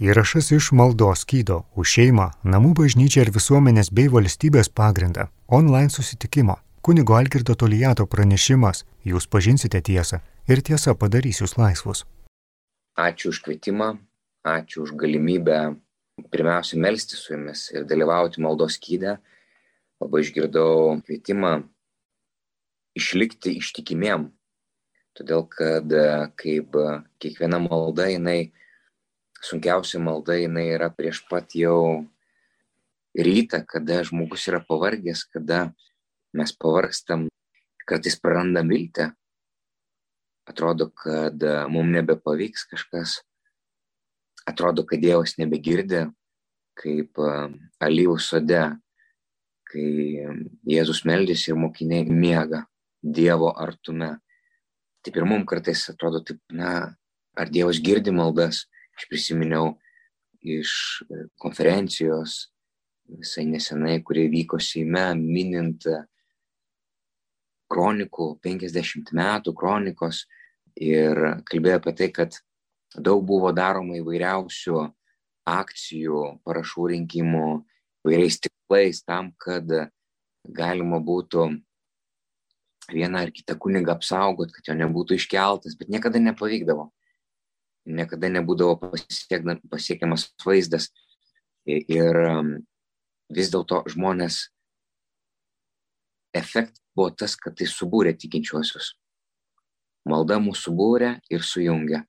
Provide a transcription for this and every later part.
Įrašas iš maldos skydo už šeimą, namų bažnyčią ir visuomenės bei valstybės pagrindą. Online susitikimo. Kunigo Algirdo Tolijato pranešimas. Jūs pažinsite tiesą ir tiesa padarys jūs laisvus. Ačiū už kvietimą, ačiū už galimybę pirmiausia melsti su jumis ir dalyvauti maldos skydę. Labai išgirdau kvietimą išlikti ištikimiem. Todėl, kad kaip kiekviena malda jinai sunkiausia malda jinai yra prieš pat jau rytą, kada žmogus yra pavargęs, kada mes pavargstam, kartais prarandam viltę. Atrodo, kad mums nebepavyks kažkas, atrodo, kad Dievas nebegirdi, kaip alyvų sode, kai Jėzus meldėsi ir mokiniai miega Dievo artume. Taip ir mums kartais atrodo, taip, na, ar Dievas girdi maldas, Aš prisiminiau iš e, konferencijos visai nesenai, kurie vyko Seime, minint e, kronikų 50 metų kronikos ir kalbėjo apie tai, kad daug buvo daroma įvairiausių akcijų, parašų rinkimų, vairiais tiklais tam, kad galima būtų vieną ar kitą kunigą apsaugot, kad jo nebūtų iškeltas, bet niekada nepavykdavo niekada nebūdavo pasiekiamas vaizdas. Ir um, vis dėlto žmonės efektas buvo tas, kad tai subūrė tikinčiuosius. Malda mūsų subūrė ir sujungė.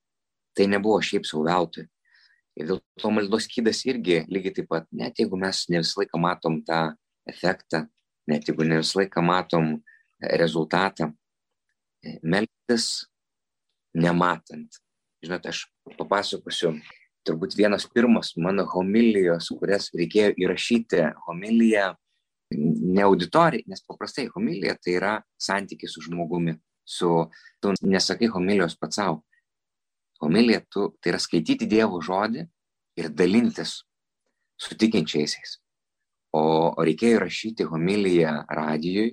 Tai nebuvo šiaip savo veltui. Ir dėl to maldos skydas irgi lygiai taip pat, net jeigu mes ne visą laiką matom tą efektą, net jeigu ne visą laiką matom rezultatą, meltis nematant, žinot, aš papasakosiu, turbūt vienas pirmas mano homilijos, kurias reikėjo įrašyti homiliją ne auditorijai, nes paprastai homilija tai yra santykis su žmogumi, su, tu nesakai homilijos pats savo. Homilija tu, tai yra skaityti Dievo žodį ir dalintis su tikinčiaisiais. O, o reikėjo įrašyti homiliją radijui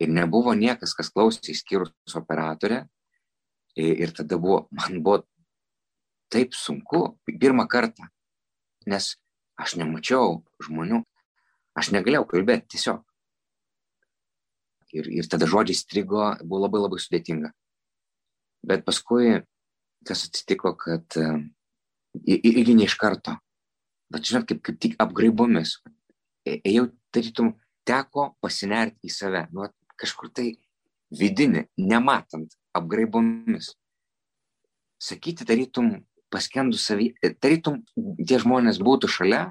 ir nebuvo niekas, kas klausė, išskyrus operatorę, Ir tada buvo, man buvo taip sunku, pirmą kartą, nes aš nemačiau žmonių, aš negalėjau kalbėti tiesiog. Ir, ir tada žodžiai strigo, buvo labai labai sudėtinga. Bet paskui, kas atsitiko, kad irgi ne iš karto, bet žinot, kaip, kaip tik apgraibomis, ėjau, tarytum, teko pasinerti į save, nu, kažkur tai vidinį, nematant, apgraibomis. Sakyti, tarytum paskendų savy, tarytum tie žmonės būtų šalia,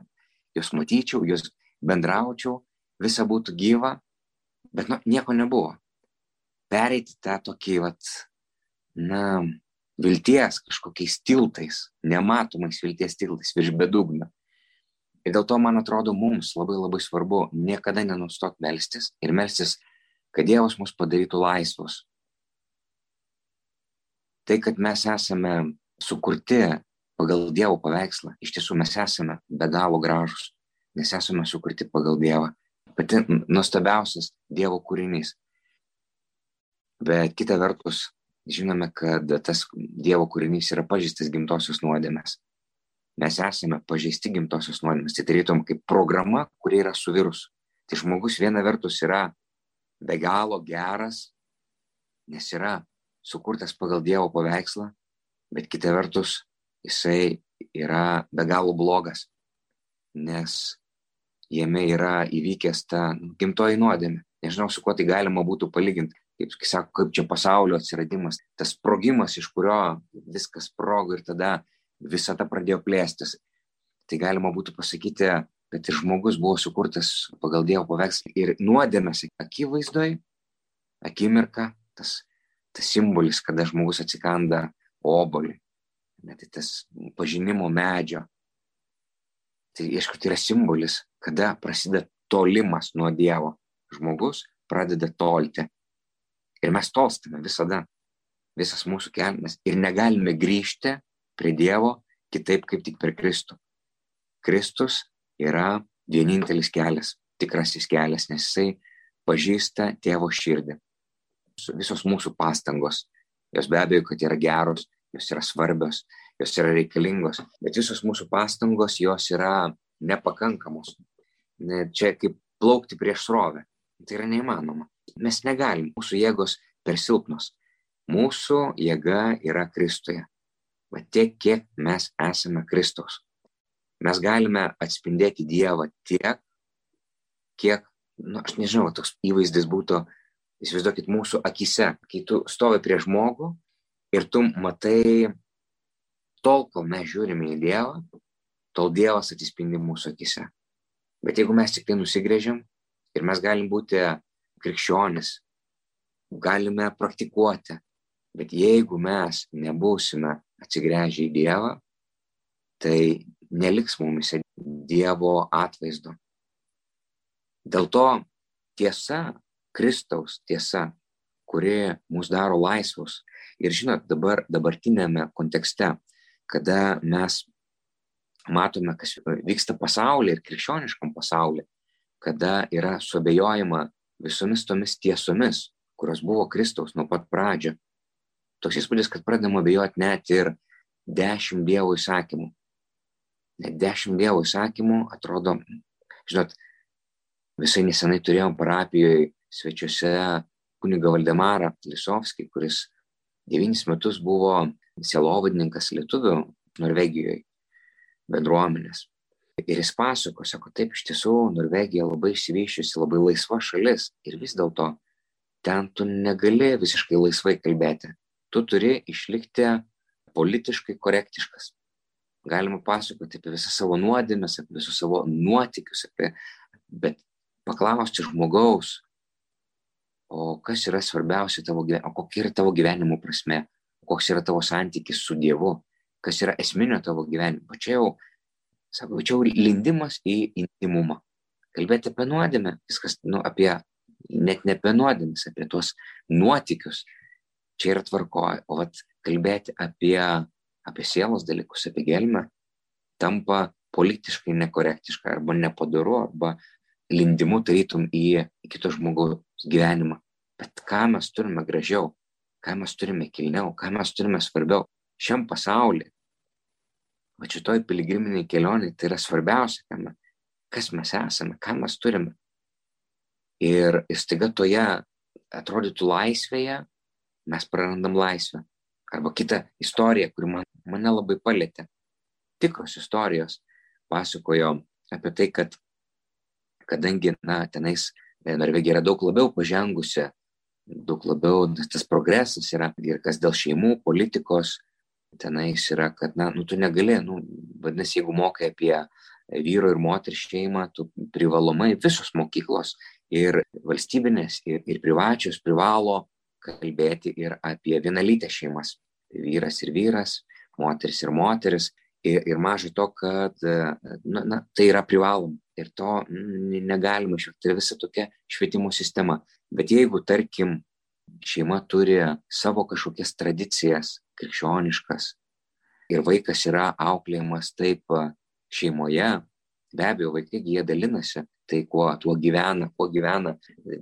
juos matyčiau, juos bendraučiau, visa būtų gyva, bet nu, nieko nebuvo. Pereiti tą tokį, vat, na, vilties kažkokiais tiltais, nematomais vilties tiltais virš bedugnio. Ir dėl to, man atrodo, mums labai labai svarbu niekada nenustot melstis ir melstis, kad Dievas mus padarytų laisvus, tai, kad mes esame sukurti pagal Dievo paveikslą, iš tiesų mes esame be galo gražus, nes esame sukurti pagal Dievą. Pati nuostabiausias Dievo kūrinys. Bet kita vertus, žinome, kad tas Dievo kūrinys yra pažįstas gimtosios nuodėmės. Mes esame pažeisti gimtosios nuodėmės. Tai tarytum kaip programa, kuri yra su virusu. Tai žmogus viena vertus yra be galo geras, nes yra sukurtas pagal Dievo paveikslą, bet kita vertus jisai yra be galo blogas, nes jame yra įvykęs ta gimtoji nuodėmė. Nežinau, su kuo tai galima būtų palyginti. Kaip, sako, kaip čia pasaulio atsiradimas, tas sprogimas, iš kurio viskas sprogo ir tada visata pradėjo plėstis. Tai galima būtų pasakyti, kad ir žmogus buvo sukurtas pagal Dievo paveikslą ir nuodėmės akivaizdoj, akimirka, tas tas simbolis, kada žmogus atsikanda obolį, net tai tas pažinimo medžio. Tai aišku, tai yra simbolis, kada prasideda tolimas nuo Dievo. Žmogus pradeda tolti. Ir mes tolstame visada, visas mūsų kelias. Ir negalime grįžti prie Dievo kitaip kaip tik per Kristų. Kristus yra vienintelis kelias, tikrasis kelias, nes jisai pažįsta tėvo širdį visos mūsų pastangos, jos be abejo, kad yra geros, jos yra svarbios jos yra reikalingos, bet visos mūsų pastangos jos yra nepakankamos. Čia kaip plaukti prieš srovę. Tai yra neįmanoma. Mes negalim, mūsų jėgos per silpnos. Mūsų jėga yra Kristuje. Va tiek, kiek mes esame Kristaus. Mes galime atspindėti Dievą tiek, kiek, na, nu, aš nežinau, toks įvaizdis būtų, įsivaizduokit, mūsų akise, kai tu stovi prie žmogų ir tu matai, tol, kol mes žiūrime į Dievą, tol Dievas atsispindi mūsų akise. Bet jeigu mes tik tai nusigrėžiam ir mes galim būti krikščionis, galime praktikuoti, bet jeigu mes nebūsime atsigręžę į Dievą, tai neliks mumise Dievo atvaizdo. Dėl to tiesa, Kristaus tiesa, kuri mus daro laisvus. Ir žinot, dabar dabartinėme kontekste, kada mes matome, kas vyksta pasaulyje ir krikščioniškam pasaulyje, kada yra suabejojama visomis tomis tiesomis, kurios buvo Kristaus nuo pat pradžio. Toks įspūdis, kad pradedama abejoti net ir dešimt Dievo įsakymų. Net dešimt Dievo įsakymų atrodo, žinot, Visai nesenai turėjom parapijoje svečiuose kuniga Valdemarą Lisovskį, kuris devynis metus buvo sielovadininkas lietuvių Norvegijoje bendruomenės. Ir jis pasako, sako, taip iš tiesų Norvegija labai išsivyščiusi, labai laisva šalis ir vis dėlto ten tu negali visiškai laisvai kalbėti. Tu turi išlikti politiškai korektiškas. Galima pasakoti apie visą savo nuodėmės, apie visus savo nuotikius, apie, bet paklausti žmogaus, o kas yra svarbiausia tavo gyvenime, kokia yra tavo gyvenimo prasme, koks yra tavo santykis su Dievu, kas yra esminio tavo gyvenimo. Čia jau, sako, čia jau lindimas į intimumą. Kalbėti apie nuodėmę, viskas, nu, apie, net ne apie nuodėmės, apie tuos nuotikius. Čia yra tvarkoja. O vat kalbėti apie, apie sielos dalykus, apie gelmę, tampa politiškai nekorektiška arba nepadaru, arba lindimu tarytum į, į kito žmogaus gyvenimą. Bet ką mes turime gražiau, ką mes turime kilniau, ką mes turime svarbiau šiam pasauliu. O šitoj piligriminiai kelioniai tai yra svarbiausia, kas mes esame, ką mes turime. Ir staiga toje atrodytų laisvėje mes prarandam laisvę. Arba kita istorija, kuri man, mane labai palėtė. Tikros istorijos pasakojo apie tai, kad kadangi, na, tenais Norvegija yra daug labiau pažengusi, daug labiau tas progresas yra ir kas dėl šeimų, politikos, tenais yra, kad, na, nu, tu negali, nu, vadinasi, jeigu mokai apie vyro ir moterį šeimą, tu privalomai visos mokyklos ir valstybinės, ir, ir privačios privalo kalbėti ir apie vienalytę šeimas. Vyras ir vyras, moteris ir moteris. Ir, ir mažai to, kad na, na, tai yra privaloma ir to negalima išvengti. Tai visa tokia švietimo sistema. Bet jeigu, tarkim, šeima turi savo kažkokias tradicijas, krikščioniškas, ir vaikas yra auklėjimas taip šeimoje, be abejo, vaikai jie dalinasi, tai kuo tuo gyvena, kuo gyvena,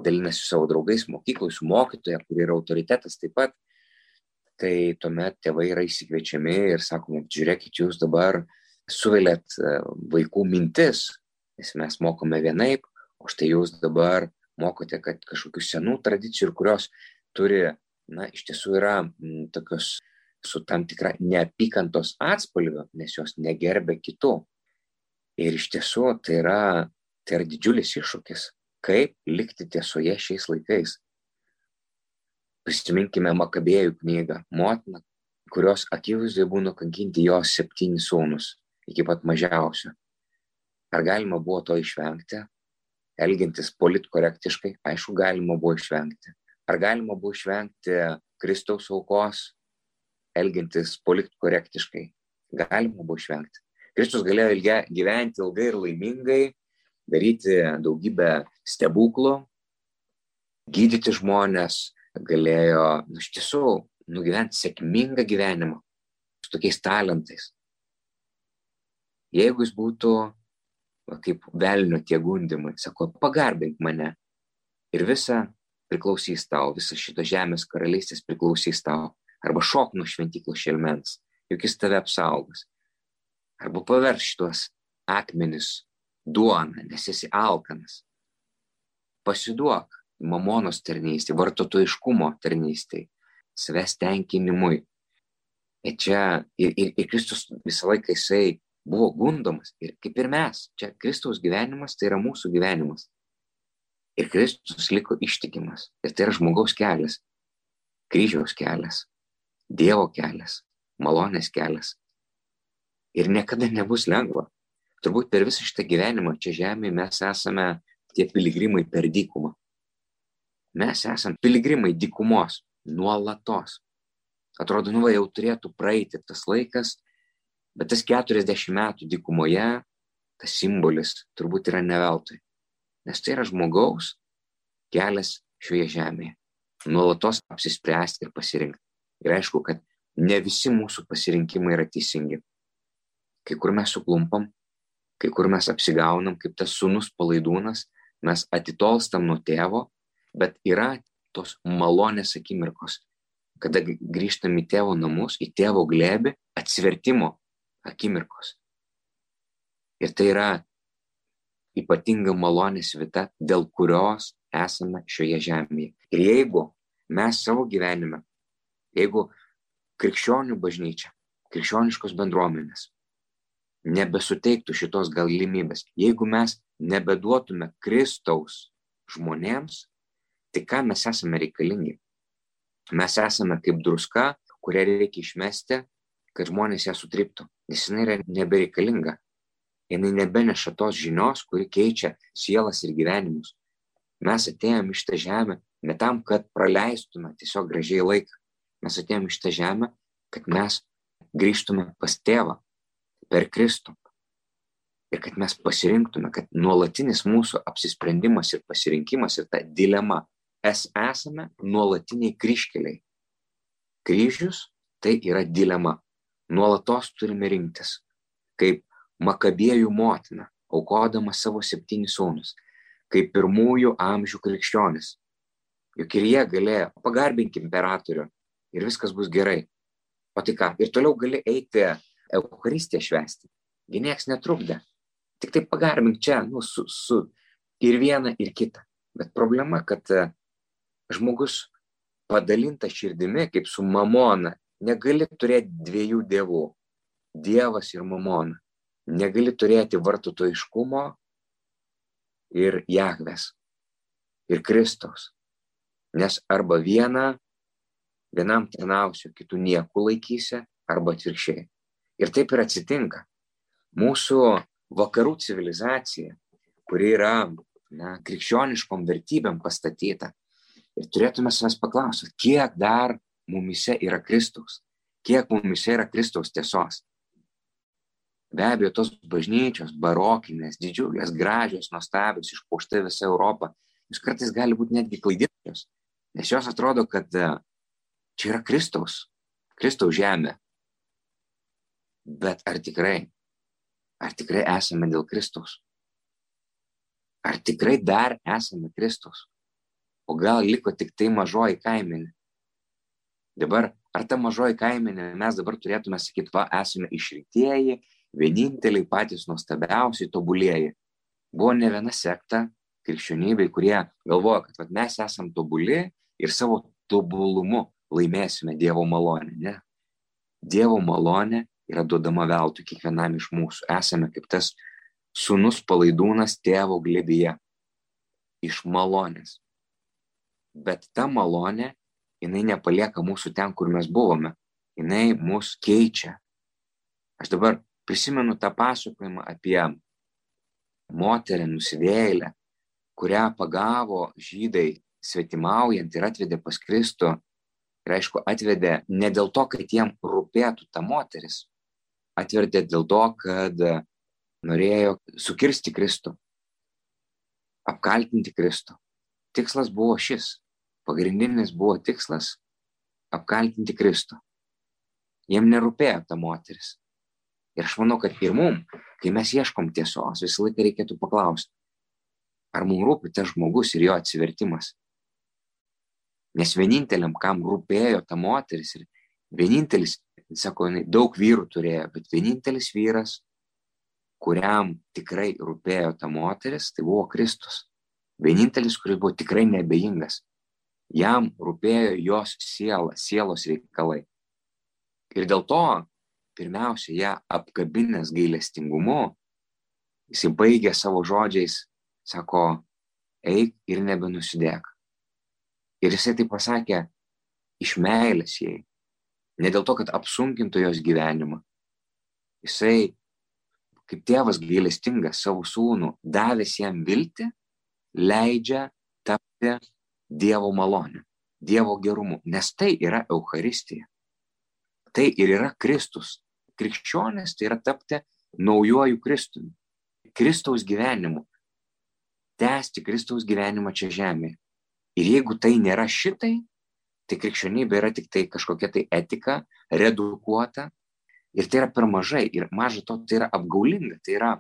dalinasi su savo draugais, mokyklai, su mokytoja, kuri yra autoritetas taip pat, tai tuomet tėvai yra įsikviečiami ir sakoma, žiūrėkit, jūs dabar suvelėt vaikų mintis, nes mes mokome vienaip, o štai jūs dabar mokote, kad kažkokių senų tradicijų, kurios turi, na, iš tiesų yra m, mm, tokios su tam tikra neapykantos atspalvio, nes jos negerbė kitų. Ir iš tiesų tai yra, tai yra didžiulis iššūkis, kaip likti tiesoje šiais laikais. Prisiminkime Makabėjų knygą, motina, kurios akivaizdoje buvo nukankinti jos septyni sūnus iki pat mažiausio. Ar galima buvo to išvengti? Elgintis politkorektiškai, aišku, galima buvo išvengti. Ar galima buvo išvengti Kristaus aukos, elgintis politkorektiškai? Galima buvo išvengti. Kristus galėjo ilgia, gyventi ilgai ir laimingai, daryti daugybę stebuklų, gydyti žmonės, galėjo, nu, iš tiesų, nugyventi sėkmingą gyvenimą su tokiais talentais. Jeigu jis būtų va, kaip velnio tie gundimai, sako, pagarbink mane. Ir visa priklausys tau, visa šito žemės karalystės priklausys tau. Arba šok nuo šventyklos šelmens. juk jis tave apsaugos. Arba paverš šitos akmenis duona, nes esi alkanas. Pasiduok mamonos tarnystė, vartotojiškumo tarnystė, savęs tenkinimui. Ir čia, ir, ir, ir Kristus visą laiką jisai buvo gundomas, ir kaip ir mes, čia Kristaus gyvenimas tai yra mūsų gyvenimas. Ir Kristus liko ištikimas, ir tai yra žmogaus kelias, kryžiaus kelias, Dievo kelias, malonės kelias. Ir niekada nebus lengva. Turbūt per visą šitą gyvenimą čia žemėje mes esame tie piligrimai per dykumą. Mes esame piligrimai dykumos nuolatos. Atrodo, nu va jau turėtų praeiti tas laikas, bet tas 40 metų dykumoje, tas simbolis turbūt yra neveltui. Nes tai yra žmogaus kelias šioje žemėje. Nuolatos apsispręsti ir pasirinkti. Ir aišku, kad ne visi mūsų pasirinkimai yra teisingi. Kai kur mes suklumpam, kai kur mes apsigaunam, kaip tas sunus palaidūnas, mes atitolstam nuo tėvo, bet yra tos malonės akimirkos, kada grįžtam į tėvo namus, į tėvo glėbį, atsivertimo akimirkos. Ir tai yra ypatinga malonės vieta, dėl kurios esame šioje žemėje. Ir jeigu mes savo gyvenime, jeigu krikščionių bažnyčia, krikščioniškos bendruomenės nebesuteiktų šitos galimybės, jeigu mes nebeduotume Kristaus žmonėms, tai kam mes esame reikalingi? Mes esame kaip druska, kurią reikia išmesti, kad žmonės ją sutryptų, nes jinai yra nebereikalinga. Jinai nebeneša tos žinios, kuri keičia sielas ir gyvenimus. Mes atėjome iš tą žemę ne tam, kad praleistume tiesiog gražiai laiką. Mes atėjome iš tą žemę, kad mes grįžtume pas tėvą per Kristų. Ir kad mes pasirinktume, kad nuolatinis mūsų apsisprendimas ir pasirinkimas ir ta dilema es esame nuolatiniai kryškeliai. Kryžius tai yra dilema. Nuolatos turime rinktis. Kaip Makabėjų motina, aukodama savo septynis sūnus, kaip pirmųjų amžių krikščionis. Juk ir jie galėjo pagarbinti imperatorių ir viskas bus gerai. O tai ką, ir toliau gali eiti Eucharistiją švesti. Gi nieks netrukdė. Tik tai pagarbink čia, nu, su, su ir vieną, ir kitą. Bet problema, kad žmogus padalinta širdimi, kaip su mamona, negali turėti dviejų dievų - Dievas ir mamona. Negali turėti vartotojiškumo ir Jahves, ir Kristaus. Nes arba vieną, vienam tarnausiu, kitų niekų laikysi, arba atvirkščiai. Ir taip ir atsitinka. Mūsų vakarų civilizacija, kuri yra na, krikščioniškom vertybėm pastatyta, Ir turėtume savęs paklausti, kiek dar mumise yra Kristaus, kiek mumise yra Kristaus tiesos. Be abejo, tos bažnyčios, barokinės, didžiulės, gražios, nuostabios, išpuošta visa Europa, jūs kartais gali būti netgi klaidinančios, nes jos atrodo, kad e, čia yra Kristaus, Kristaus žemė. Bet ar tikrai, ar tikrai esame dėl Kristaus? Ar tikrai dar esame Kristaus? o gal liko tik tai mažoji kaimenė. Dabar, ar ta mažoji kaimenė, mes dabar turėtume sakyti, va, esame išrinktieji, vieninteliai patys nuostabiausiai tobulieji. Buvo ne viena sekta krikščionybei, kurie galvoja, kad va, mes esame tobuli ir savo tobulumu laimėsime Dievo malonę. Ne. Dievo malonė yra duodama veltui kiekvienam iš mūsų. Esame kaip tas sunus palaidūnas tėvo glėbyje. Iš malonės. Bet ta malonė, jinai nepalieka mūsų ten, kur mes buvome. Jinai mus keičia. Aš dabar prisimenu tą pasakojimą apie moterį nusidėlę, kurią pagavo žydai svetimaujant ir atvedė pas Kristų. Ir aišku, atvedė ne dėl to, kad jiem rūpėtų ta moteris, atvedė dėl to, kad norėjo sukirsti Kristų, apkaltinti Kristų. Tikslas buvo šis pagrindinis buvo tikslas apkaltinti Kristų. Jiem nerūpėjo ta moteris. Ir aš manau, kad ir mum, kai mes ieškom tiesos, visą laiką reikėtų paklausti, ar mums rūpi tas žmogus ir jo atsivertimas. Nes vieninteliam, kam rūpėjo ta moteris ir vienintelis sako, daug vyrų turėjo, bet vienintelis vyras, kuriam tikrai rūpėjo ta moteris, tai buvo Kristus. Vienintelis, kuris buvo tikrai nebejingas. Jam rūpėjo jos siela, sielos reikalai. Ir dėl to, pirmiausia, ją apkabinęs gailestingumu, jisai baigė savo žodžiais, sako, eik ir nebenusidėk. Ir jisai tai pasakė iš meilės jai. Ne dėl to, kad apsunkintų jos gyvenimą. Jisai, kaip tėvas gailestingas savo sūnų, davęs jam viltį, leidžia tapti Dievo malonę, Dievo gerumu, nes tai yra Euharistija. Tai ir yra Kristus. Krikščionis tai yra tapti naujoju Kristumi. Kristaus gyvenimu. Tęsti Kristaus gyvenimą čia žemėje. Ir jeigu tai nėra šitai, tai krikščionybė yra tik tai kažkokia tai etika, redukuota. Ir tai yra per mažai. Ir maža to, tai yra apgaulinga. Tai yra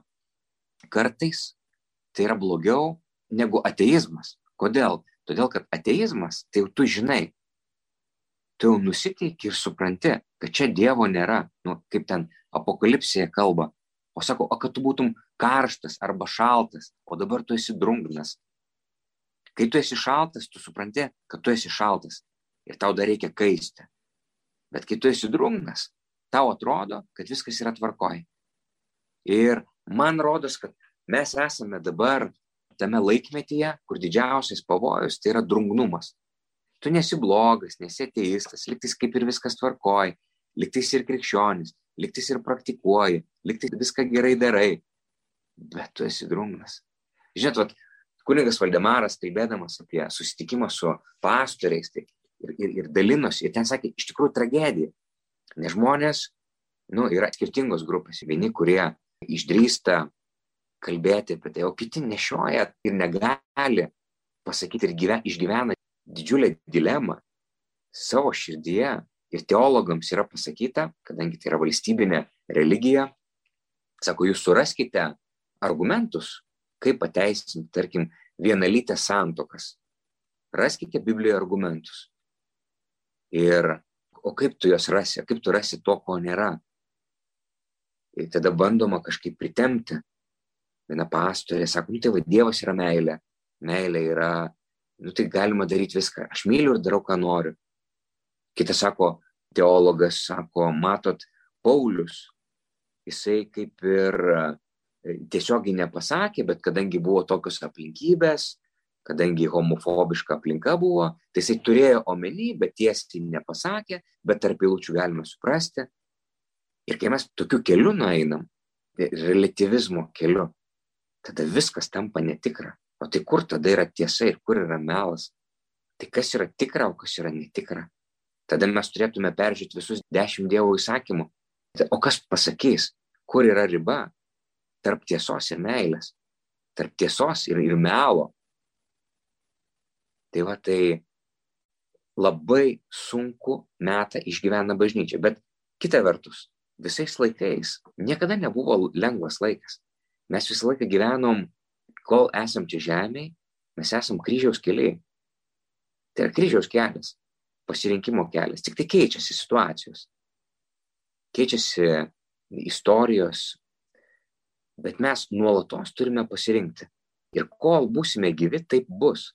kartais, tai yra blogiau negu ateizmas. Kodėl? Todėl, kad ateizmas, tai jau tu žinai, tu jau nusiteiki ir supranti, kad čia Dievo nėra, nu, kaip ten apokalipsėje kalba. O sako, o kad tu būtum karštas arba šaltas, o dabar tu esi drungnas. Kai tu esi šaltas, tu supranti, kad tu esi šaltas ir tau dar reikia kaisti. Bet kai tu esi drungnas, tau atrodo, kad viskas yra tvarkoj. Ir man rodos, kad mes esame dabar tame laikmetyje, kur didžiausias pavojus tai yra drungnumas. Tu nesi blogas, nesi ateistas, liktis kaip ir viskas tvarkoj, liktis ir krikščionis, liktis ir praktikuoji, liktis viską gerai darai, bet tu esi drungnas. Žinot, vat, kunigas Valdemaras, kalbėdamas apie susitikimą su pastoriais tai ir, ir, ir dalinosi, ir ten sakė, iš tikrųjų tragedija, nes žmonės, nu, yra skirtingos grupės, vieni, kurie išdrįsta kalbėti apie tai, o kiti nešioja ir negali pasakyti ir gyven, išgyvena didžiulę dilemą savo širdyje. Ir teologams yra pasakyta, kadangi tai yra valstybinė religija, sako, jūs suraskite argumentus, kaip pateisinti, tarkim, vienalytės santokas. Raskite Biblijoje argumentus. Ir, o kaip tu juos rasi, kaip tu rasi to, ko nėra. Ir tada bandoma kažkaip pritemti viena pastorė sako, nu tai va, Dievas yra meilė, meilė yra, nu tai galima daryti viską, aš myliu ir darau, ką noriu. Kitas sako, teologas sako, matot, Paulius, jisai kaip ir e, tiesiogiai nepasakė, bet kadangi buvo tokios aplinkybės, kadangi homofobiška aplinka buvo, tai jisai turėjo omeny, bet tiesiai nepasakė, bet tarp eilučių galime suprasti. Ir kai mes tokiu keliu nueinam, relativizmo keliu, tada viskas tampa netikra. O tai kur tada yra tiesa ir kur yra melas? Tai kas yra tikra, o kas yra netikra? Tada mes turėtume peržiūrėti visus dešimt Dievo įsakymų. O kas pasakys, kur yra riba tarp tiesos ir meilės, tarp tiesos ir, ir melo? Tai va tai labai sunku metą išgyvena bažnyčia. Bet kita vertus, visais laikais niekada nebuvo lengvas laikas. Mes visą laiką gyvenom, kol esam čia žemėje, mes esam kryžiaus keliai. Tai yra kryžiaus kelias, pasirinkimo kelias, tik tai keičiasi situacijos, keičiasi istorijos, bet mes nuolatos turime pasirinkti. Ir kol būsime gyvi, taip bus.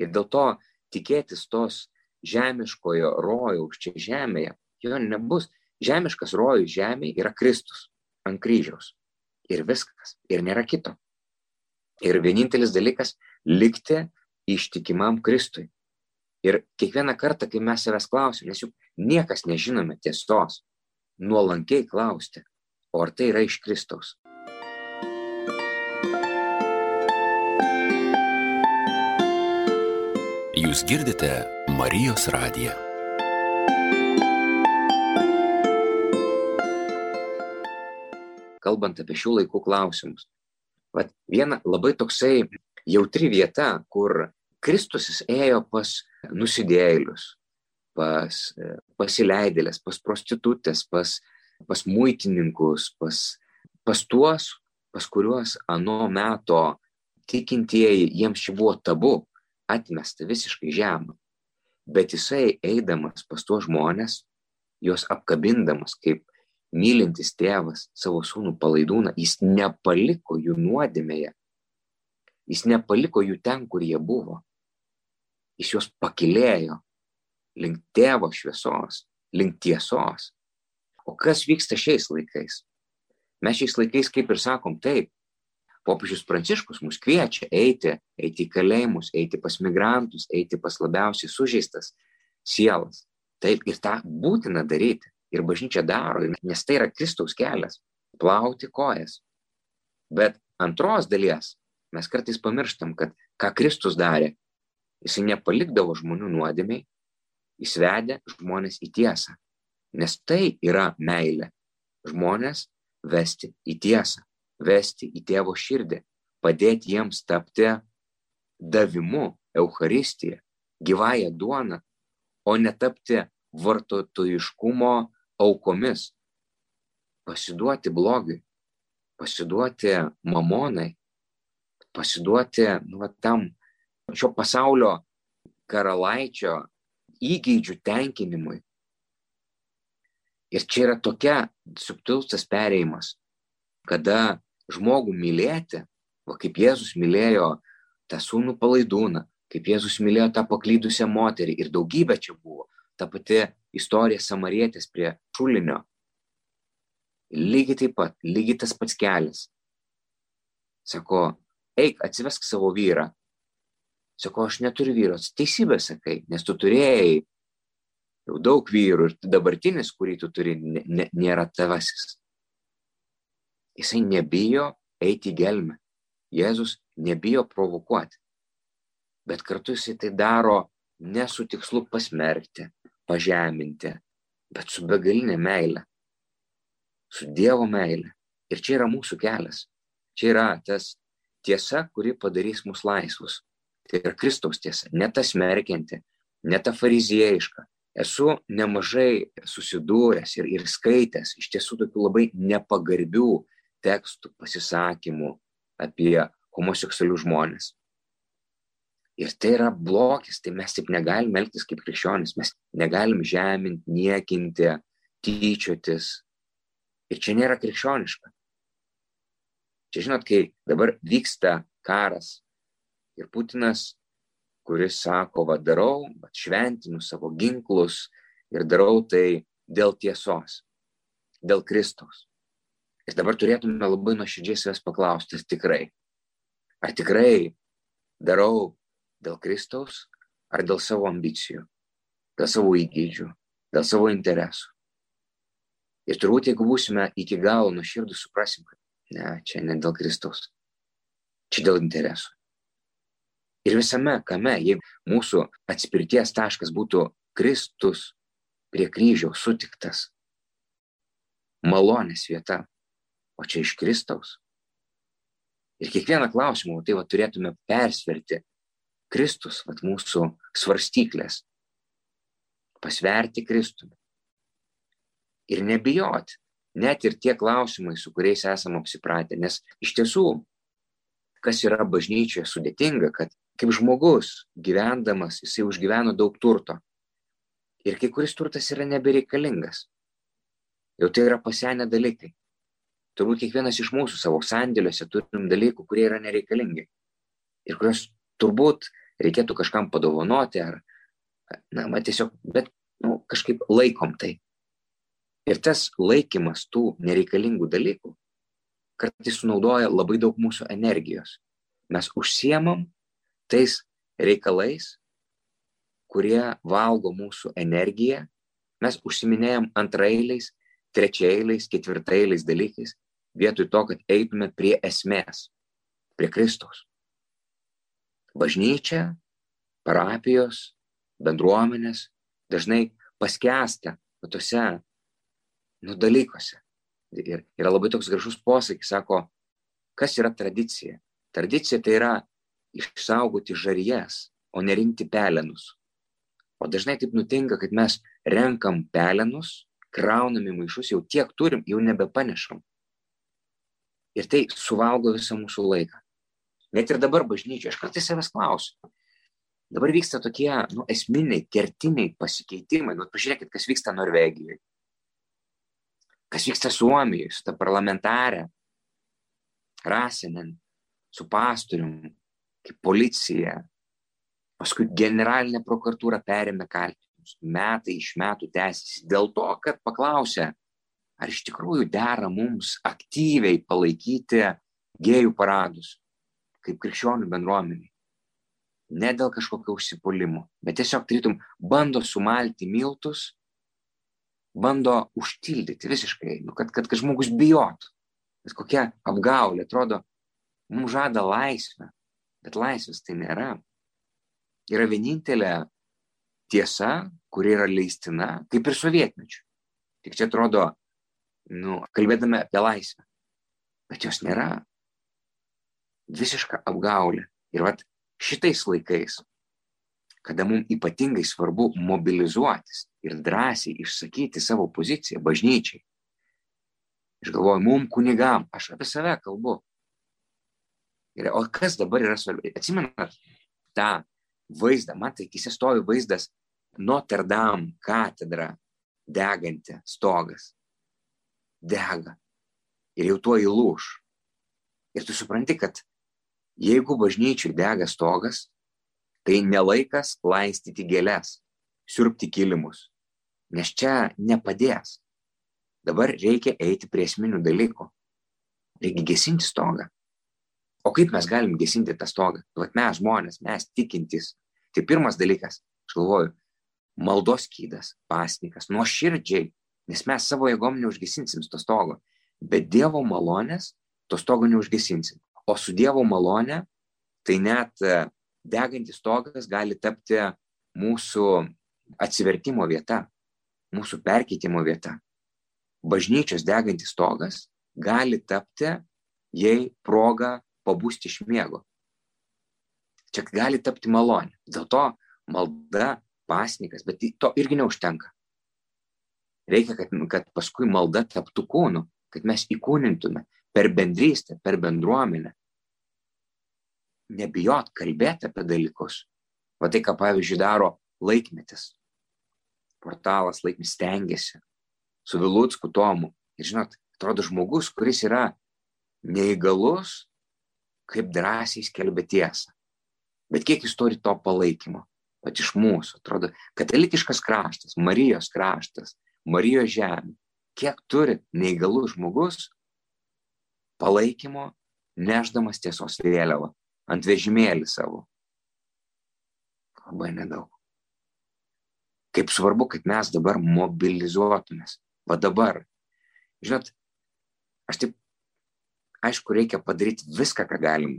Ir dėl to tikėtis tos žemiškojo rojaus čia žemėje, jo nebus. Žemiškas rojus žemėje yra Kristus ant kryžiaus ir viskas. Ir nėra kito. Ir vienintelis dalykas - likti ištikimam Kristui. Ir kiekvieną kartą, kai mes savęs klausim, nes juk niekas nežinome tiesos, nuolankiai klausti, o ar tai yra iš Kristaus. Jūs girdite Marijos radiją. Kalbant apie šių laikų klausimus. Vat viena labai toksai jautri vieta, kur Kristus ėjo pas nusidėlius, pas pasileidėlės, pas prostitutės, pas, pas muitininkus, pas, pas tuos, pas kuriuos anu meto tikintieji, jiems čia buvo tabu, atmesta visiškai žemą. Bet jisai eidamas pas tuos žmonės, juos apkabindamas kaip mylintis tėvas savo sūnų palaidūną, jis nepaliko jų nuodėmėje. Jis nepaliko jų ten, kur jie buvo. Jis juos pakilėjo link tėvo šviesos, link tiesos. O kas vyksta šiais laikais? Mes šiais laikais, kaip ir sakom, taip, popiežius Pranciškus mus kviečia eiti, eiti į kalėjimus, eiti pas migrantus, eiti pas labiausiai sužeistas sielas. Taip, ir tą būtina daryti ir bažnyčia daro, nes tai yra Kristaus kelias - plauti kojas. Bet antros dalies mes kartais pamirštam, kad ką Kristus darė, jisai nepalikdavo žmonių nuodėmiai, jis vedė žmonės į tiesą. Nes tai yra meilė. Žmonės vesti į tiesą, vesti į tėvo širdį, padėti jiems tapti davimu, Euharistija, gyvąją duoną, o netapti vartotojiškumo aukomis, pasiduoti blogiui, pasiduoti mamonai, pasiduoti nu, va, tam šio pasaulio karalaičio įgeidžių tenkinimui. Ir čia yra tokia subtilus tas perėjimas, kada žmogų mylėti, va kaip Jėzus mylėjo tą sūnų palaidūną, kaip Jėzus mylėjo tą paklydusią moterį ir daugybė čia buvo, ta pati istorija samarietės prie šulinio. Lygiai taip pat, lygiai tas pats kelias. Sako, eik, atsivesk savo vyrą. Sako, aš neturiu vyro, teisybę sakai, nes tu turėjai jau daug vyrų ir dabartinis, kurį tu turi, nėra tavasis. Jisai nebijo eiti į gelmę. Jėzus nebijo provokuoti. Bet kartu jisai tai daro ne su tikslu pasmerkti, pažeminti, bet su begalinė meilė. Su Dievo meilė. Ir čia yra mūsų kelias. Čia yra tas tiesa, kuri padarys mus laisvus. Tai yra Kristaus tiesa, ne ta smerkianti, ne ta fariziejiška. Esu nemažai susidūręs ir, ir skaitęs iš tiesų tokių labai nepagarbių tekstų, pasisakymų apie homoseksualius žmonės. Ir tai yra blogis, tai mes taip negalim elgtis kaip krikščionis, mes negalim žeminti, niekinti, tyčiotis. Ir čia nėra krikščioniška. Čia žinot, kai dabar vyksta karas ir Putinas, kuris sako, va darau, va šventinu savo ginklus ir darau tai dėl tiesos, dėl Kristaus. Ir dabar turėtume labai nuoširdžiai savęs paklausti, ar tikrai, ar tikrai darau dėl Kristaus ar dėl savo ambicijų, dėl savo įgūdžių, dėl savo interesų. Ir turbūt, jeigu būsime iki galo nuoširdų, suprasim, kad ne, čia ne dėl Kristaus, čia dėl interesų. Ir visame kame, jeigu mūsų atspirties taškas būtų Kristus prie kryžiaus sutiktas, malonės vieta, o čia iš Kristaus. Ir kiekvieną klausimą, tai va turėtume persverti Kristus, vat, mūsų svarstyklės. Pasverti Kristumi. Ir nebijoti, net ir tie klausimai, su kuriais esame apsipratę. Nes iš tiesų, kas yra bažnyčioje sudėtinga, kad kaip žmogus gyvendamas, jisai užgyveno daug turto. Ir kai kuris turtas yra nebereikalingas. Jau tai yra pasenę dalykai. Turbūt kiekvienas iš mūsų savo sandėliuose turim dalykų, kurie yra nereikalingi. Ir kurios turbūt reikėtų kažkam padovanoti ar, na, man tiesiog, bet, nu, kažkaip laikom tai. Ir tas laikymas tų nereikalingų dalykų kartais sunaudoja labai daug mūsų energijos. Mes užsiemam tais reikalais, kurie valgo mūsų energiją, mes užsiminėjom antrailiais, trečiailiais, ketvirtailiais dalykais, vietoj to, kad eitume prie esmės, prie Kristaus bažnyčia, parapijos, bendruomenės dažnai paskęsta tose nu, dalykuose. Ir yra labai toks gražus posakis, sako, kas yra tradicija? Tradicija tai yra išsaugoti žarijas, o nerinkti pelenus. O dažnai taip nutinka, kad mes renkam pelenus, kraunami maišus, jau tiek turim, jau nebepanešam. Ir tai suvalgo visą mūsų laiką. Net ir dabar bažnyčioje, aš kartais savęs klausiu. Dabar vyksta tokie nu, esminiai, kertiniai pasikeitimai. Nu, pažiūrėkit, kas vyksta Norvegijoje. Kas vyksta Suomijoje su ta parlamentarė, Rasinen, su pastoriumi, kaip policija. Paskui generalinė prokuratūra perėmė kaltinimus. Metai iš metų tęsiasi dėl to, kad paklausė, ar iš tikrųjų dera mums aktyviai palaikyti gėjų paradus, kaip krikščionių bendruomeniai. Ne dėl kažkokio užsipolimo, bet tiesiog tarytum bando sumalti miltus, bando užtildyti visiškai, nu, kad, kad, kad žmogus bijotų. Bet kokia apgaulė, atrodo, mums žada laisvę, bet laisvės tai nėra. Yra vienintelė tiesa, kuri yra leistina, kaip ir sovietmečių. Tik čia atrodo, nu, kalbėdami apie laisvę, bet jos nėra. Visiška apgaulė. Ir vat šitais laikais, kada mums ypatingai svarbu mobilizuotis ir drąsiai išsakyti savo poziciją bažnyčiai. Aš galvoju, mum kunigam, aš apie save kalbu. Ir, o kas dabar yra svarbu? Atsimenat tą vaizdą, man tai akise stovi vaizdas Notre Dame katedra deganti stogas. Dega. Ir jau tuo įlūš. Ir tu supranti, kad jeigu bažnyčiai dega stogas, tai nelaikas laistyti gėlės, siurbti kilimus, nes čia nepadės. Dabar reikia eiti prie esminių dalykų. Reikia gesinti stogą. O kaip mes galim gesinti tą stogą? Vat mes žmonės, mes tikintys. Tai pirmas dalykas, aš galvoju, maldos skydas, pasnikas, nuoširdžiai, nes mes savo jėgom neužgesinsim to stogo, bet Dievo malonės to stogo neužgesinsim. O su Dievo malonė, tai net e, degantis stogas gali tapti mūsų atsivertimo vieta, mūsų perkeitimo vieta. Bažnyčios degantis stogas gali tapti jai proga pabūsti iš miego. Čia gali tapti malonė. Dėl to malda, pasnikas, bet to irgi neužtenka. Reikia, kad, kad paskui malda taptų kūnu, kad mes įkūnintume per bendrystę, per bendruomenę. Nebijot kalbėti apie dalykus. Va tai, ką pavyzdžiui daro laikmetis portalas laikmis stengiasi su Vilutsku Tomu. Ir žinot, atrodo žmogus, kuris yra neįgalus, kaip drąsiai skelbia tiesą. Bet kiek jis turi to palaikymo? Pat iš mūsų, atrodo, katalikiškas kraštas, Marijos kraštas, Marijos žemė. Kiek turi neįgalus žmogus palaikymo, neždamas tiesos vėliavą ant vežimėlį savo? Labai nedaug kaip svarbu, kad mes dabar mobilizuotumės. Va dabar. Žinot, aš taip, aišku, reikia padaryti viską, ką galim.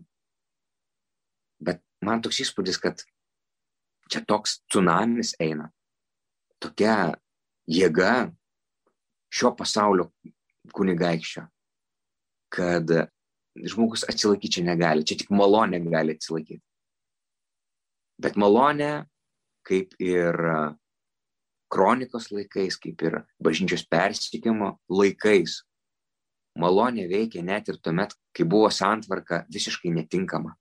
Bet man toks įspūdis, kad čia toks tsunamis eina. Tokia jėga šio pasaulio kunigaikščio, kad žmogus atsilaikyti čia negali, čia tik malonė gali atsilaikyti. Bet malonė, kaip ir kronikos laikais, kaip ir bažnyčios persikimo laikais. Malonė veikia net ir tuomet, kai buvo santvarka visiškai netinkama.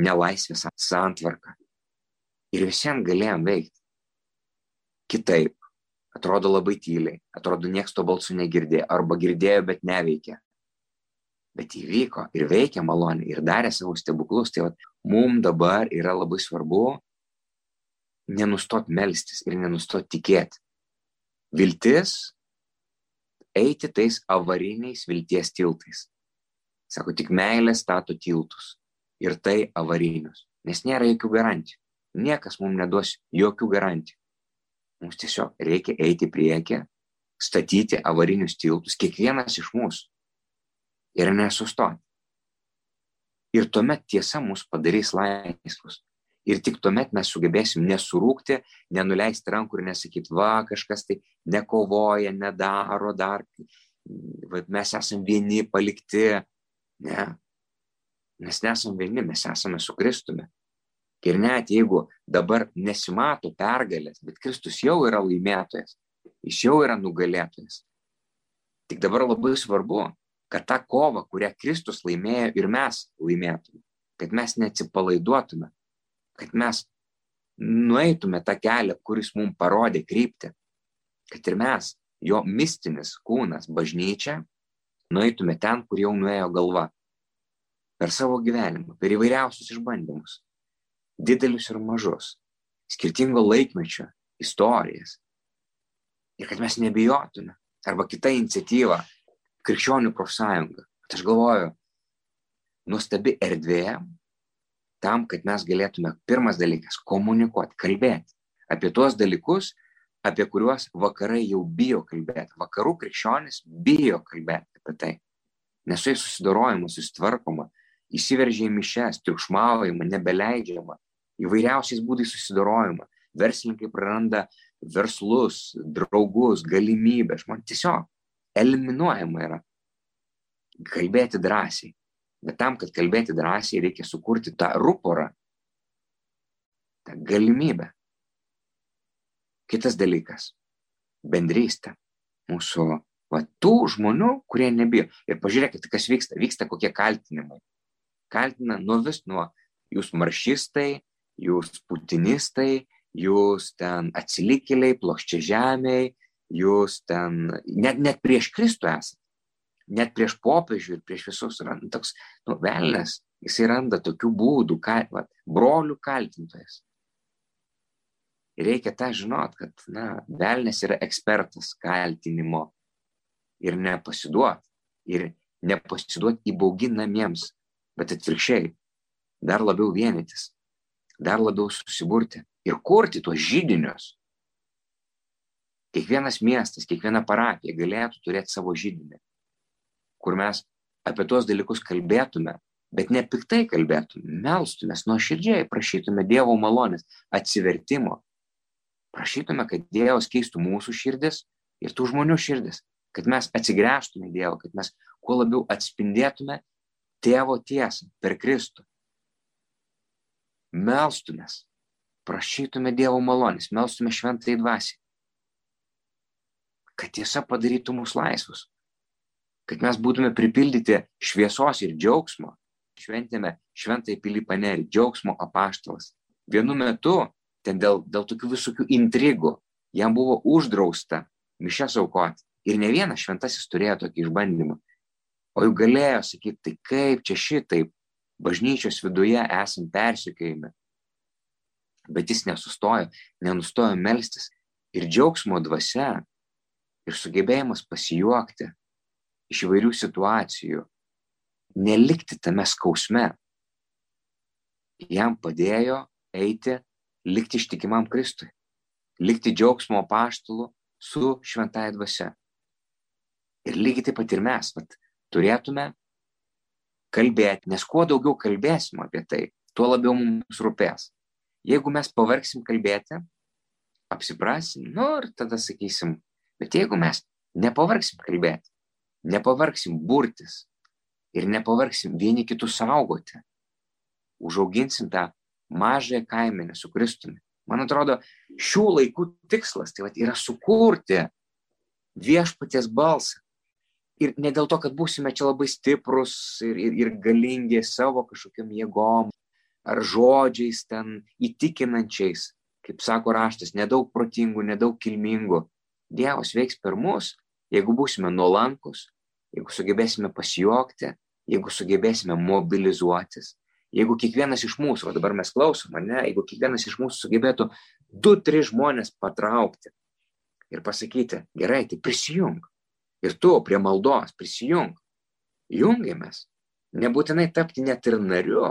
Nelaisvės santvarka. Ir visiems galėjom veikti. Kitaip. Atrodo labai tyliai. Atrodo, nieks to balsų negirdėjo. Arba girdėjo, bet neveikė. Bet įvyko ir veikia malonė ir darė savo stebuklus. Tai vat, mums dabar yra labai svarbu nenustot melstis ir nenustot tikėti. Viltis - eiti tais avariniais vilties tiltais. Sako, tik meilė stato tiltus. Ir tai avarinius. Nes nėra jokių garantijų. Niekas mums neduos jokių garantijų. Mums tiesiog reikia eiti priekį, statyti avarinius tiltus, kiekvienas iš mūsų. Ir nesustoti. Ir tuomet tiesa mus padarys laisvus. Ir tik tuomet mes sugebėsim nesurūkti, nenuleisti rankų ir nesakyti, va, kažkas tai nekovoja, nedaro dar, va, mes esame vieni palikti. Ne. Mes nesame vieni, mes esame su Kristumi. Ir net jeigu dabar nesimato pergalės, bet Kristus jau yra laimėtojas, jis jau yra nugalėtojas. Tik dabar labai svarbu, kad tą kovą, kurią Kristus laimėjo ir mes laimėtume, kad mes neatsipalaiduotume, kad mes nueitume tą kelią, kuris mums parodė kryptį, kad ir mes jo mistinis kūnas, bažnyčia, nueitume ten, kur jau nuėjo galva. Per savo gyvenimą, per įvairiausius išbandymus. Didelius ir mažus. Skirtingo laikmečio istorijas. Ir kad mes nebijotume. Arba kita iniciatyva - krikščionių profsąjunga. Aš galvoju, nuostabi erdvė tam, kad mes galėtume, pirmas dalykas, komunikuoti, kalbėti apie tuos dalykus, apie kuriuos vakarai jau bijo kalbėti. Vakarų krikščionis bijo kalbėti apie tai. Nes su jais susidorojama, susitvarkoma, įsiveržia į mišes, triukšmaujama, nebeleidžiama, įvairiausiais būdais susidorojama. Verslininkai praranda verslus, draugus, galimybės. Man tiesiog eliminuojama yra kalbėti drąsiai. Bet tam, kad kalbėti drąsiai, reikia sukurti tą ruporą, tą galimybę. Kitas dalykas - bendrystė. Mūsų va, tų žmonių, kurie nebijo. Ir pažiūrėkite, kas vyksta. Vyksta kokie kaltinimai. Kaltina nuo vis, nuo jūs maršistai, jūs putinistai, jūs ten atsilikėliai, plokščia žemiai, jūs ten net, net prieš Kristų esate. Net prieš popiežių ir prieš visus randa toks, nu, velnės, jisai randa tokių būdų, ką, va, brolių kaltintojas. Reikia tą žinot, kad, na, velnės yra ekspertas kaltinimo ir nepasiduot. Ir nepasiduot įbauginamiems, bet atvirkščiai, dar labiau vienytis, dar labiau susiburti ir kurti tuos žydinius. Kiekvienas miestas, kiekviena parapija galėtų turėti savo žydinį, kur mes apie tuos dalykus kalbėtume, bet ne piktai kalbėtume, melstumės nuo širdžiai, prašytume Dievo malonės, atsivertimo, prašytume, kad Dievas keistų mūsų širdis ir tų žmonių širdis, kad mes atsigręžtume į Dievą, kad mes kuo labiau atspindėtume tėvo tiesą per Kristų. Melstumės, prašytume Dievo malonės, melstume šventai dvasiai, kad tiesa padarytų mus laisvus, kad mes būtume pripildyti šviesos ir džiaugsmo, šventėme šventai Pilipanerį, džiaugsmo apaštalas. Vienu metu ten dėl, dėl tokių visokių intrigų, jam buvo uždrausta mišęs aukoti. Ir ne vienas šventasis turėjo tokį išbandymą. O juk galėjo sakyti, tai kaip čia šitaip, bažnyčios viduje esam persikėjami. Bet jis nesustojo, nenustojo melstis. Ir džiaugsmo dvasia, ir sugebėjimas pasijuokti iš įvairių situacijų, nelikti tame skausme, jam padėjo eiti likti ištikimam Kristui, likti džiaugsmo paštalu su šventąją dvasia. Ir lygiai taip pat ir mes vat, turėtume kalbėti, nes kuo daugiau kalbėsim apie tai, tuo labiau mums rūpės. Jeigu mes pavargsim kalbėti, apsiprasim, nu ir tada sakysim, bet jeigu mes nepavargsim kalbėti, nepavargsim burtis ir nepavargsim vieni kitus saugoti, užauginsim tą mažąją kaimenę su Kristumi. Man atrodo, šių laikų tikslas tai vat, yra sukurti viešpaties balsą. Ir ne dėl to, kad būsime čia labai stiprus ir, ir, ir galingi savo kažkokiam jėgom ar žodžiais ten įtikinančiais, kaip sako raštas, nedaug protingų, nedaug kilmingų. Dievas veiks per mus, jeigu būsime nuolankus, jeigu sugebėsime pasijuokti, jeigu sugebėsime mobilizuotis, Jeigu kiekvienas iš mūsų, o dabar mes klausom, ne, jeigu kiekvienas iš mūsų sugebėtų du, tris žmonės patraukti ir pasakyti, gerai, tai prisijung. Ir tu prie maldos prisijung. Jungiamės. Nebūtinai tapti net ir nariu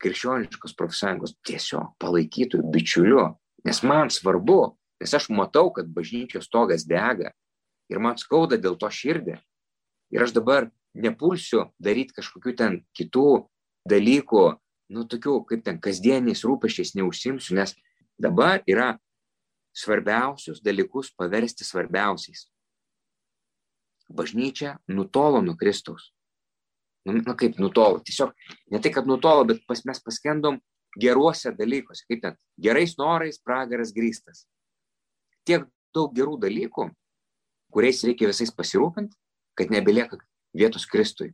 krikščioniškos profsąjungos, tiesiog palaikytų bičiuliu. Nes man svarbu, nes aš matau, kad bažnyčios stogas dega ir man skauda dėl to širdį. Ir aš dabar nepulsiu daryti kažkokių ten kitų dalykų, nu, tokių kaip ten kasdieniais rūpeščiais neužsimsiu, nes dabar yra svarbiausius dalykus paversti svarbiausiais. Bažnyčia nutolo nuo Kristaus. Na nu, nu, kaip nutolo? Tiesiog ne tai, kad nutolo, bet pas, mes paskendom geruose dalykuose, kaip ten gerais norais pragaras grįstas. Tiek daug gerų dalykų, kuriais reikia visais pasirūpinti, kad nebelieka vietos Kristui.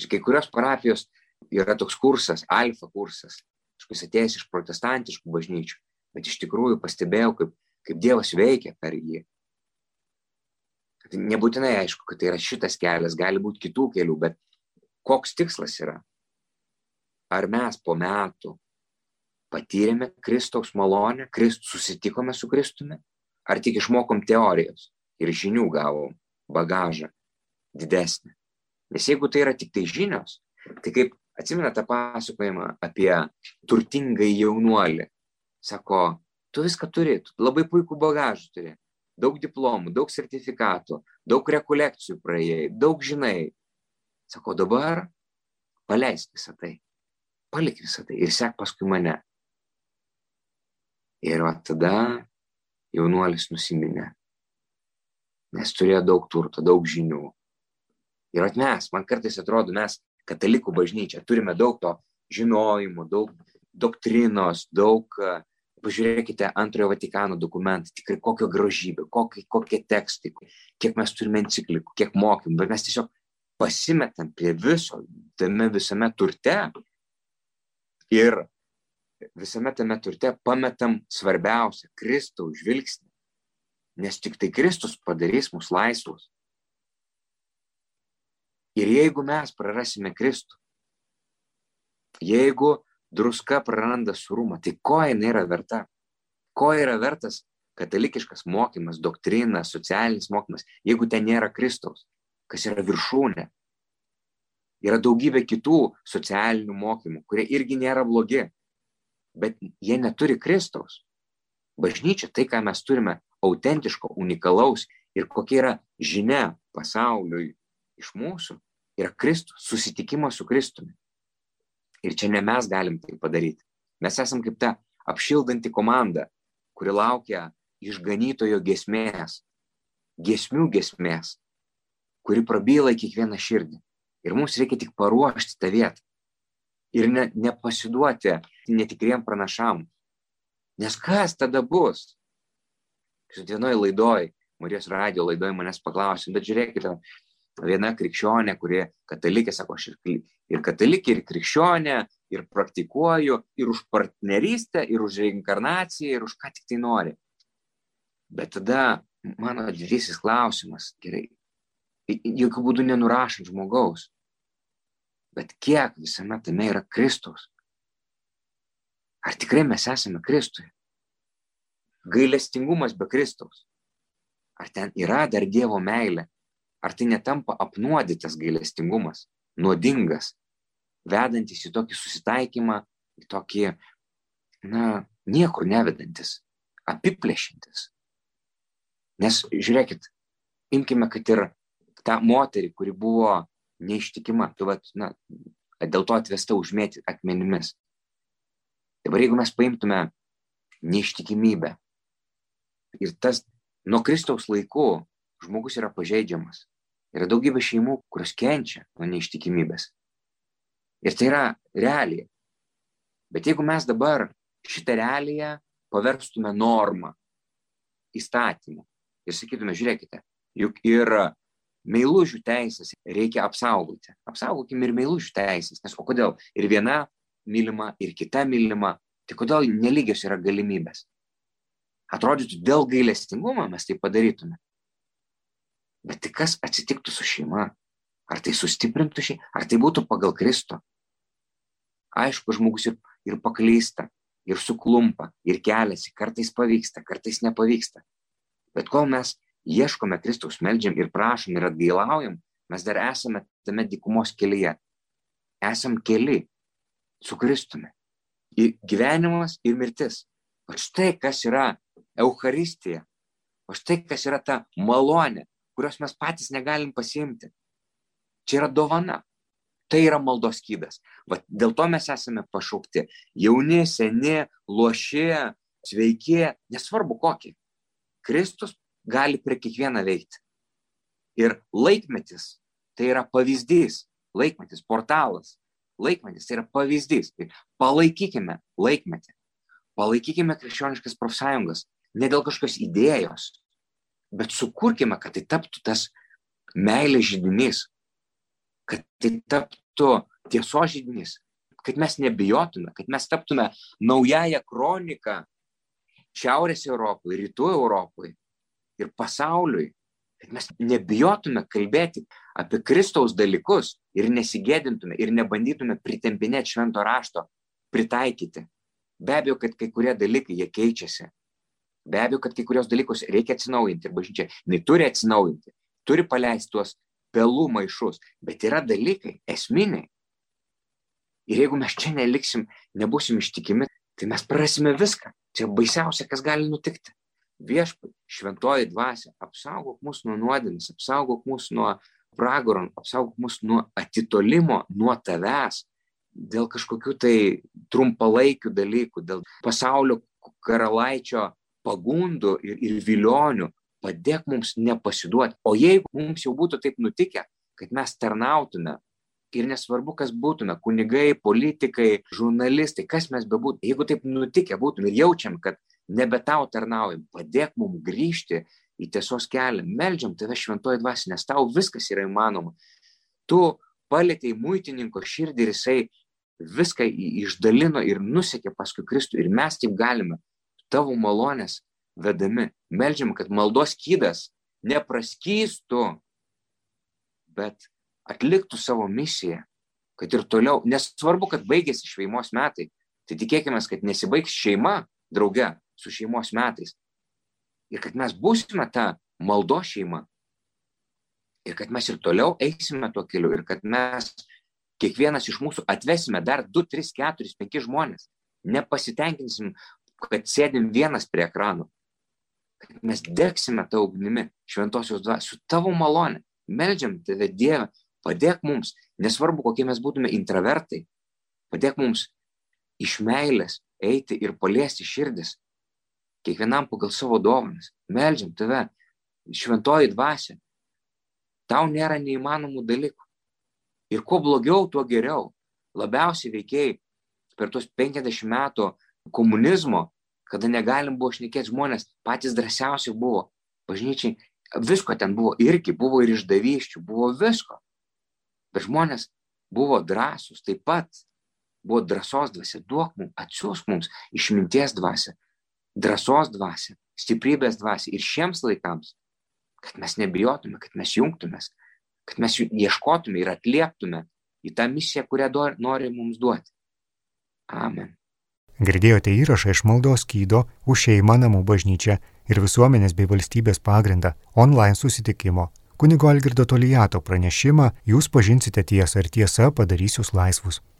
Iš kai kurios parapijos yra toks kursas, alfa kursas, kuris atėjęs iš protestantiškų bažnyčių, bet iš tikrųjų pastebėjau, kaip, kaip Dievas veikia per jį. Nebūtinai aišku, kad tai yra šitas kelias, gali būti kitų kelių, bet koks tikslas yra? Ar mes po metų patyrėme Kristaus malonę, Krist, susitikome su Kristumi, ar tik išmokom teorijos ir žinių gavom bagažą didesnį. Nes jeigu tai yra tik tai žinios, tai kaip atsimena tą pasakojimą apie turtingai jaunuolį, sako, tu viską turi, tu labai puikų bagažą turi, daug diplomų, daug sertifikatų, daug rekolekcijų praėjai, daug žinai. Sako, dabar paleisk visą tai, palik visą tai ir sek paskui mane. Ir va tada jaunuolis nusiminė, nes turėjo daug turto, daug žinių. Ir at mes, man kartais atrodo, mes katalikų bažnyčia turime daug to žinojimo, daug doktrinos, daug, pažiūrėkite antrojo Vatikano dokumentą, tikrai kokio grožybė, kokie, kokie tekstai, kiek mes turime enciklikų, kiek mokymų, bet mes tiesiog pasimetam prie viso, tame visame turte ir visame tame turte pametam svarbiausią Kristaus žvilgsnį, nes tik tai Kristus padarys mus laisvus. Ir jeigu mes prarasime Kristų, jeigu druska praranda surumą, tai ko jinai yra verta? Ko yra vertas katalikiškas mokymas, doktrina, socialinis mokymas, jeigu ten nėra Kristaus, kas yra viršūnė? Yra daugybė kitų socialinių mokymų, kurie irgi nėra blogi, bet jie neturi Kristaus. Bažnyčia, tai ką mes turime autentiško, unikalaus ir kokia yra žinia pasauliui iš mūsų, yra Kristus, susitikimas su Kristumi. Ir čia ne mes galim tai padaryti. Mes esam kaip ta apšildanti komanda, kuri laukia išganytojo gesmės, gesmių gesmės, kuri prabyla į kiekvieną širdį. Ir mums reikia tik paruošti tą vietą. Ir ne, nepasiduoti netikriem pranašam. Nes kas tada bus? Vienoje laidoje, Marijos radio laidoje manęs paklausė, bet žiūrėkite, viena krikščionė, kuri katalikė, sako, aš ir, ir katalikė, ir krikščionė, ir praktikuoju, ir už partnerystę, ir už reinkarnaciją, ir už ką tik tai nori. Bet tada mano didysis klausimas, gerai, jokių būdų nenurašant žmogaus, bet kiek visame tame yra Kristus? Ar tikrai mes esame Kristui? Gailestingumas be Kristaus. Ar ten yra dar Dievo meilė? Ar tai netampa apnuodytas gailestingumas, nuodingas, vedantis į tokį susitaikymą, į tokį, na, niekur nevedantis, apiplėšintis. Nes žiūrėkit, imkime, kad ir tą moterį, kuri buvo neištikima, tu, vat, na, dėl to atvesta užmėti akmenimis. Dabar jeigu mes paimtume neištikimybę ir tas nuo Kristaus laikų žmogus yra pažeidžiamas, Yra daugybė šeimų, kurios kenčia nuo neištikimybės. Ir tai yra realija. Bet jeigu mes dabar šitą realiją paverstume normą, įstatymą ir sakytume, žiūrėkite, juk ir meilužių teisės reikia apsaugoti. Apsaugokime ir meilužių teisės. Nes o kodėl? Ir viena mylima, ir kita mylima. Tai kodėl nelygios yra galimybės? Atrodytų, dėl gailestingumo mes tai padarytume. Bet tai kas atsitiktų su šeima? Ar tai sustiprintų šį, ar tai būtų pagal Kristų? Aišku, žmogus ir, ir paklysta, ir suklumpa, ir keliasi, kartais pavyksta, kartais nepavyksta. Bet kol mes ieškome Kristaus, meldžiam ir prašom ir atgailaujam, mes dar esame tame dykumos kelyje. Esam keli su Kristumi. Ir gyvenimas ir mirtis. O štai kas yra Euharistija. O štai kas yra ta malonė, kurios mes patys negalim pasiimti. Čia yra dovana. Tai yra maldos skydas. Va, dėl to mes esame pašaukti. Jauni, seni, loši, sveiki, nesvarbu kokį. Kristus gali prie kiekvieną veikti. Ir laikmetis tai yra pavyzdys. Laikmetis, portalas. Laikmetis tai yra pavyzdys. Tai palaikykime laikmetį. Palaikykime krikščioniškas profsąjungas. Ne dėl kažkokios idėjos, bet sukurkime, kad tai taptų tas meilės žydinys, kad tai taptų tiesos žydinys, kad mes nebijotume, kad mes taptume naująją kroniką Šiaurės Europai, Rytų Europai ir pasauliui, kad mes nebijotume kalbėti apie Kristaus dalykus ir nesigėdintume ir nebandytume pritempinėti švento rašto, pritaikyti. Be abejo, kad kai kurie dalykai jie keičiasi. Be abejo, kad kai kurios dalykus reikia atsinaujinti ir bažnyčia, jinai turi atsinaujinti, turi paleisti tuos pelų maišus, bet yra dalykai esminiai. Ir jeigu mes čia neliksim, nebusim ištikimi, tai mes prarasime viską. Čia baisiausia, kas gali nutikti. Viešpai, šventoji dvasia, apsaugok mus nuo nuodėmės, apsaugok mus nuo pragaro, apsaugok mus nuo atitolimo nuo tavęs, dėl kažkokių tai trumpalaikių dalykų, dėl pasaulio karalaičio pagundų ir, ir vilionių, padėk mums nepasiduoti. O jeigu mums jau būtų taip nutikę, kad mes tarnautume ir nesvarbu, kas būtume - kunigai, politikai, žurnalistai, kas mes bebūtume, jeigu taip nutikę būtume ir jaučiam, kad nebe tau tarnaujam, padėk mums grįžti į tiesos kelią, meldžiam tave šventoji dvasia, nes tau viskas yra įmanoma. Tu palėtėjai muitininko širdį ir jisai viską išdalino ir nusekė paskui Kristų. Ir mes taip galime tavo malonės vedami. Meldžiam, kad maldos kydas nepraskystų, bet atliktų savo misiją, kad ir toliau, nesvarbu, kad baigėsi šeimos metai, tai tikėkime, kad nesibaigs šeima drauge su šeimos metais. Ir kad mes būsime ta maldo šeima. Ir kad mes ir toliau eisime tuo keliu. Ir kad mes kiekvienas iš mūsų atvesime dar 2, 3, 4, 5 žmonės. Nepasitenkinsim, kad sėdim vienas prie ekranų. Kad mes degsime tą ugnimi, šventosios dvasios, su tavo malonė. Meldžiam tave Dievą, Padėk mums, nesvarbu, kokie mes būtume intravertai, padėk mums iš meilės eiti ir paliesti širdis, kiekvienam pagal savo dovanas. Meldžiam tave, šventoji dvasia. Tau nėra neįmanomų dalykų. Ir kuo blogiau, tuo geriau. Labiausiai veikiai per tuos 50 metų komunizmo, kada negalim buvo šnekėti žmonės, patys drąsiausi buvo. Bažnyčiai, visko ten buvo irgi, buvo ir išdavyščių, buvo visko. Bet žmonės buvo drąsūs taip pat, buvo drąsos dvasia, duok mums, atsiūsk mums išminties dvasia, drąsos dvasia, stiprybės dvasia ir šiems laikams, kad mes nebijotume, kad mes jungtumės, kad mes ieškotume ir atlieptume į tą misiją, kurią nori mums duoti. Amen. Girdėjote įrašą iš maldos kydo už šeimą namų bažnyčią ir visuomenės bei valstybės pagrindą online susitikimo Kunigo Algirdo Tolijato pranešimą jūs pažinsite tiesą ir tiesa padarys jūs laisvus.